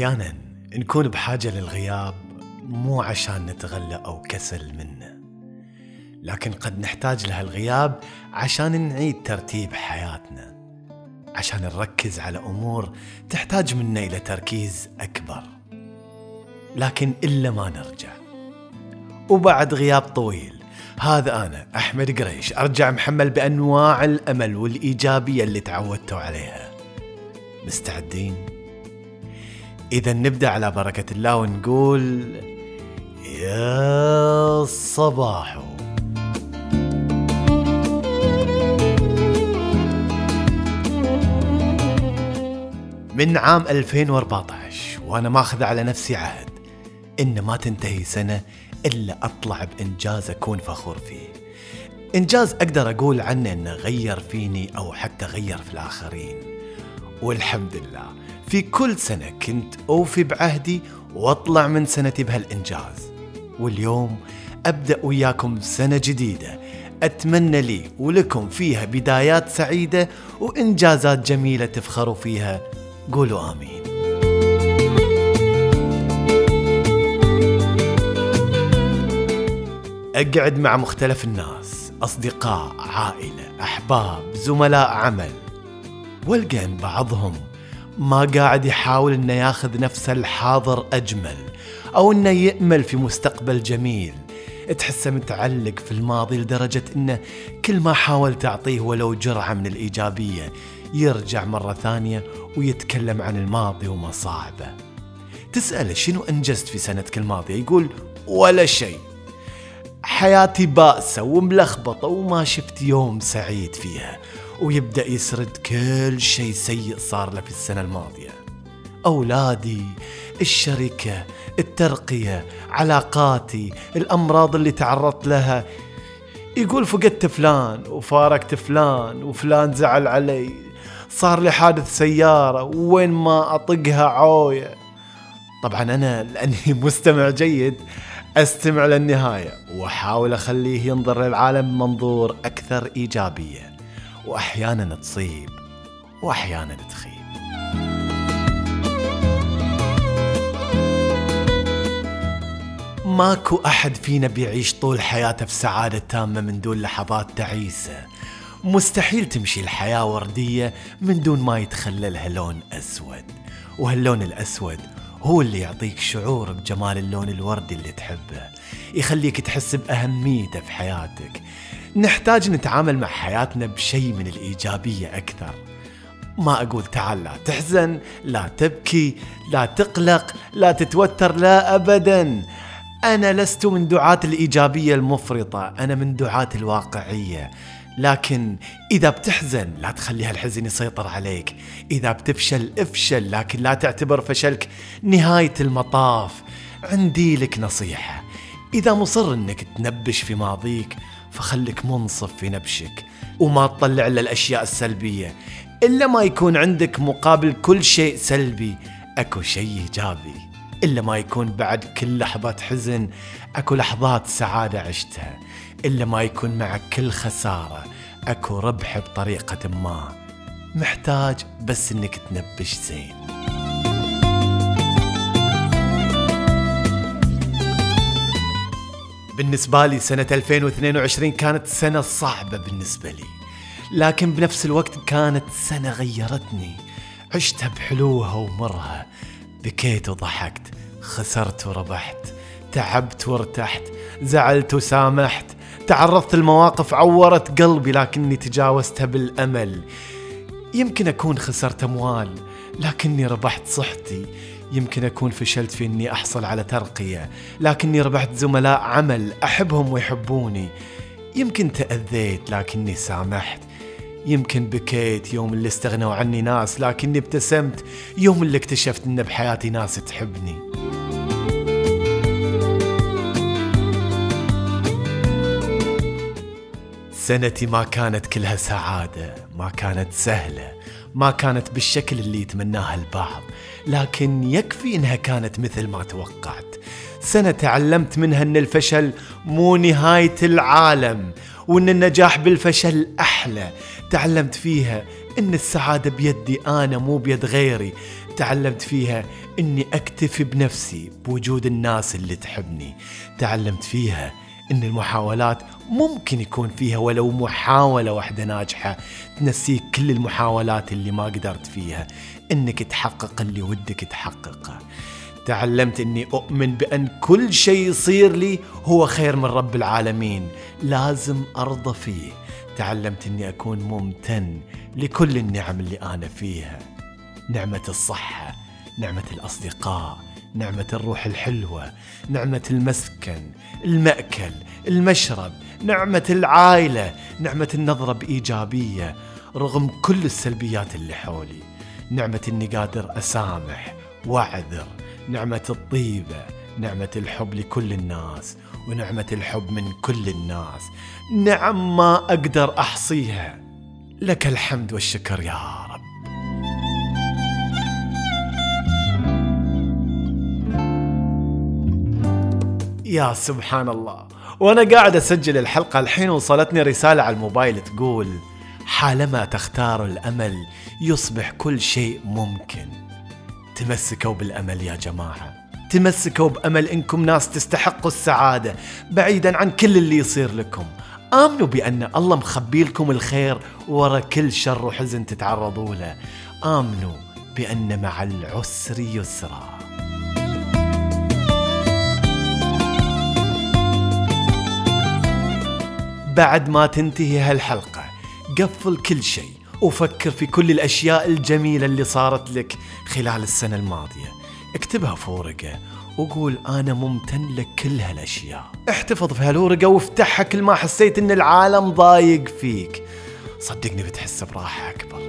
أحيانا نكون بحاجة للغياب مو عشان نتغلى أو كسل منه لكن قد نحتاج لهالغياب عشان نعيد ترتيب حياتنا عشان نركز على أمور تحتاج منا إلى تركيز أكبر. لكن إلا ما نرجع. وبعد غياب طويل هذا أنا أحمد قريش أرجع محمل بأنواع الأمل والإيجابية اللي تعودتوا عليها. مستعدين؟ إذا نبدأ على بركة الله ونقول يا صباحو من عام 2014 وأنا ماخذ على نفسي عهد إن ما تنتهي سنة إلا أطلع بإنجاز أكون فخور فيه. إنجاز أقدر أقول عنه إنه غير فيني أو حتى غير في الآخرين. والحمد لله. في كل سنة كنت أوفي بعهدي وأطلع من سنتي بهالإنجاز. واليوم أبدأ وياكم سنة جديدة. أتمنى لي ولكم فيها بدايات سعيدة وإنجازات جميلة تفخروا فيها. قولوا آمين. أقعد مع مختلف الناس أصدقاء عائلة أحباب زملاء عمل. والقى بعضهم ما قاعد يحاول إنه ياخذ نفس الحاضر أجمل أو إنه يأمل في مستقبل جميل. تحسه متعلق في الماضي لدرجة إنه كل ما حاول تعطيه ولو جرعة من الإيجابية يرجع مرة ثانية ويتكلم عن الماضي ومصاعبه تسأله شنو أنجزت في سنتك الماضية؟ يقول ولا شيء. حياتي بائسة وملخبطة وما شفت يوم سعيد فيها. ويبدأ يسرد كل شيء سيء صار له في السنة الماضية. أولادي الشركة الترقية علاقاتي الأمراض اللي تعرضت لها. يقول فقدت فلان وفارقت فلان وفلان زعل علي. صار لي حادث سيارة وين ما أطقها عوية. طبعا أنا لأني مستمع جيد أستمع للنهاية وأحاول أخليه ينظر للعالم بمنظور أكثر إيجابية. وأحيانا تصيب وأحيانا تخيب. ماكو أحد فينا بيعيش طول حياته في سعادة تامة من دون لحظات تعيسة. مستحيل تمشي الحياة وردية من دون ما يتخللها لون أسود. وهاللون الأسود هو اللي يعطيك شعور بجمال اللون الوردي اللي تحبه يخليك تحس بأهميته في حياتك. نحتاج نتعامل مع حياتنا بشيء من الإيجابية أكثر. ما أقول تعال لا تحزن لا تبكي لا تقلق لا تتوتر لا أبدا. أنا لست من دعاة الإيجابية المفرطة أنا من دعاة الواقعية. لكن إذا بتحزن لا تخلي هالحزن يسيطر عليك. إذا بتفشل افشل لكن لا تعتبر فشلك نهاية المطاف. عندي لك نصيحة. إذا مصر أنك تنبش في ماضيك فخلك منصف في نبشك وما تطلع إلا الأشياء السلبية. إلا ما يكون عندك مقابل كل شيء سلبي أكو شيء إيجابي. إلا ما يكون بعد كل لحظة حزن أكو لحظات سعادة عشتها. إلا ما يكون معك كل خسارة أكو ربح بطريقة ما. محتاج بس إنك تنبش زين. بالنسبة لي سنة 2022 كانت سنة صعبة بالنسبة لي. لكن بنفس الوقت كانت سنة غيرتني. عشتها بحلوها ومرها. بكيت وضحكت خسرت وربحت تعبت وارتحت زعلت وسامحت تعرضت لمواقف عورت قلبي لكني تجاوزتها بالأمل. يمكن أكون خسرت أموال لكني ربحت صحتي. يمكن أكون فشلت في إني أحصل على ترقية لكني ربحت زملاء عمل أحبهم ويحبوني. يمكن تأذيت لكني سامحت. يمكن بكيت يوم اللي استغنوا عني ناس لكني ابتسمت يوم اللي اكتشفت إن بحياتي ناس تحبني. سنتي ما كانت كلها سعادة ما كانت سهلة ما كانت بالشكل اللي يتمناها البعض لكن يكفي إنها كانت مثل ما توقعت. سنة تعلمت منها إن الفشل مو نهاية العالم وإن النجاح بالفشل أحلى. تعلمت فيها إن السعادة بيدي أنا مو بيد غيري. تعلمت فيها إني أكتفي بنفسي بوجود الناس اللي تحبني. تعلمت فيها إن المحاولات ممكن يكون فيها ولو محاولة واحدة ناجحة. تنسيك كل المحاولات اللي ما قدرت فيها. إنك تحقق اللي ودك تحققه. تعلمت إني أؤمن بأن كل شيء يصير لي هو خير من رب العالمين. لازم أرضى فيه. تعلمت إني أكون ممتن لكل النعم اللي أنا فيها. نعمة الصحة نعمة الأصدقاء نعمة الروح الحلوة نعمة المسكن المأكل المشرب نعمة العائلة نعمة النظرة بإيجابية رغم كل السلبيات اللي حولي. نعمة إني قادر أسامح وأعذر نعمة الطيبة نعمة الحب لكل الناس ونعمة الحب من كل الناس. نعم ما أقدر أحصيها. لك الحمد والشكر يا رب. يا سبحان الله وأنا قاعد أسجل الحلقة الحين وصلتني رسالة على الموبايل تقول حالما تختار الأمل يصبح كل شيء ممكن. تمسكوا بالأمل يا جماعة. تمسكوا بأمل إنكم ناس تستحقوا السعادة. بعيدا عن كل اللي يصير لكم. آمنوا بأن الله مخبي لكم الخير ورا كل شر وحزن تتعرضوا له. آمنوا بأن مع العسر يسرا. بعد ما تنتهي هالحلقة قفل كل شيء. وفكر في كل الأشياء الجميلة اللي صارت لك خلال السنة الماضية. اكتبها في ورقة وقول أنا ممتن لك كل هالأشياء. احتفظ في هالورقة وافتحها كل ما حسيت إن العالم ضايق فيك. صدقني بتحس براحة أكبر.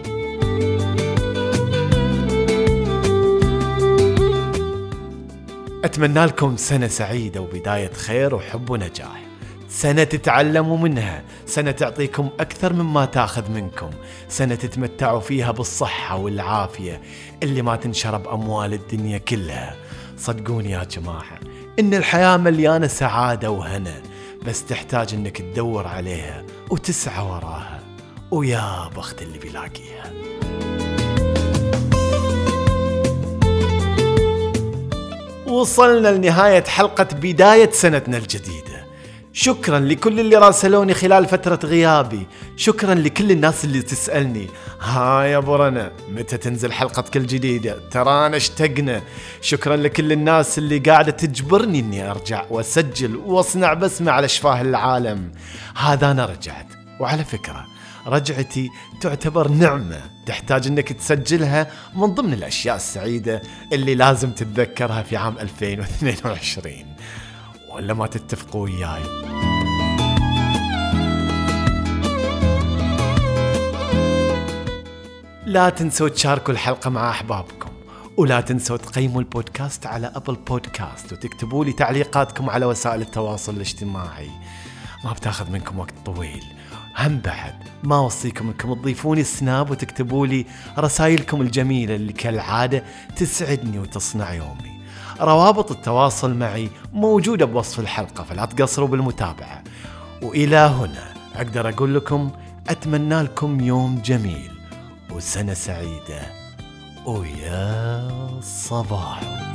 أتمنى لكم سنة سعيدة وبداية خير وحب ونجاح. سنة تتعلموا منها. سنة تعطيكم أكثر مما تاخذ منكم. سنة تتمتعوا فيها بالصحة والعافية. اللي ما تنشرب أموال الدنيا كلها. صدقوني يا جماعة إن الحياة مليانة سعادة وهنا. بس تحتاج إنك تدور عليها وتسعى وراها. ويا بخت اللي بيلاقيها. وصلنا لنهاية حلقة بداية سنتنا الجديدة شكرا لكل اللي راسلوني خلال فترة غيابي. شكرا لكل الناس اللي تسألني. ها يا أبو رنا متى تنزل حلقتك الجديدة ترانا اشتقنا. شكرا لكل الناس اللي قاعدة تجبرني إني أرجع وأسجل وأصنع بسمة على شفاه العالم. هذا أنا رجعت. وعلى فكرة رجعتي تعتبر نعمة تحتاج إنك تسجلها من ضمن الأشياء السعيدة اللي لازم تتذكرها في عام 2022 ولا ما تتفقوا وياي؟ لا تنسوا تشاركوا الحلقة مع أحبابكم ولا تنسوا تقيموا البودكاست على أبل بودكاست وتكتبوا لي تعليقاتكم على وسائل التواصل الاجتماعي. ما بتاخذ منكم وقت طويل. هم بعد ما أوصيكم إنكم تضيفوني السناب وتكتبوا لي رسائلكم الجميلة اللي كالعادة تسعدني وتصنع يومي. روابط التواصل معي موجودة بوصف الحلقة فلا تقصروا بالمتابعة. وإلى هنا أقدر أقول لكم أتمنى لكم يوم جميل وسنة سعيدة ويا صباح.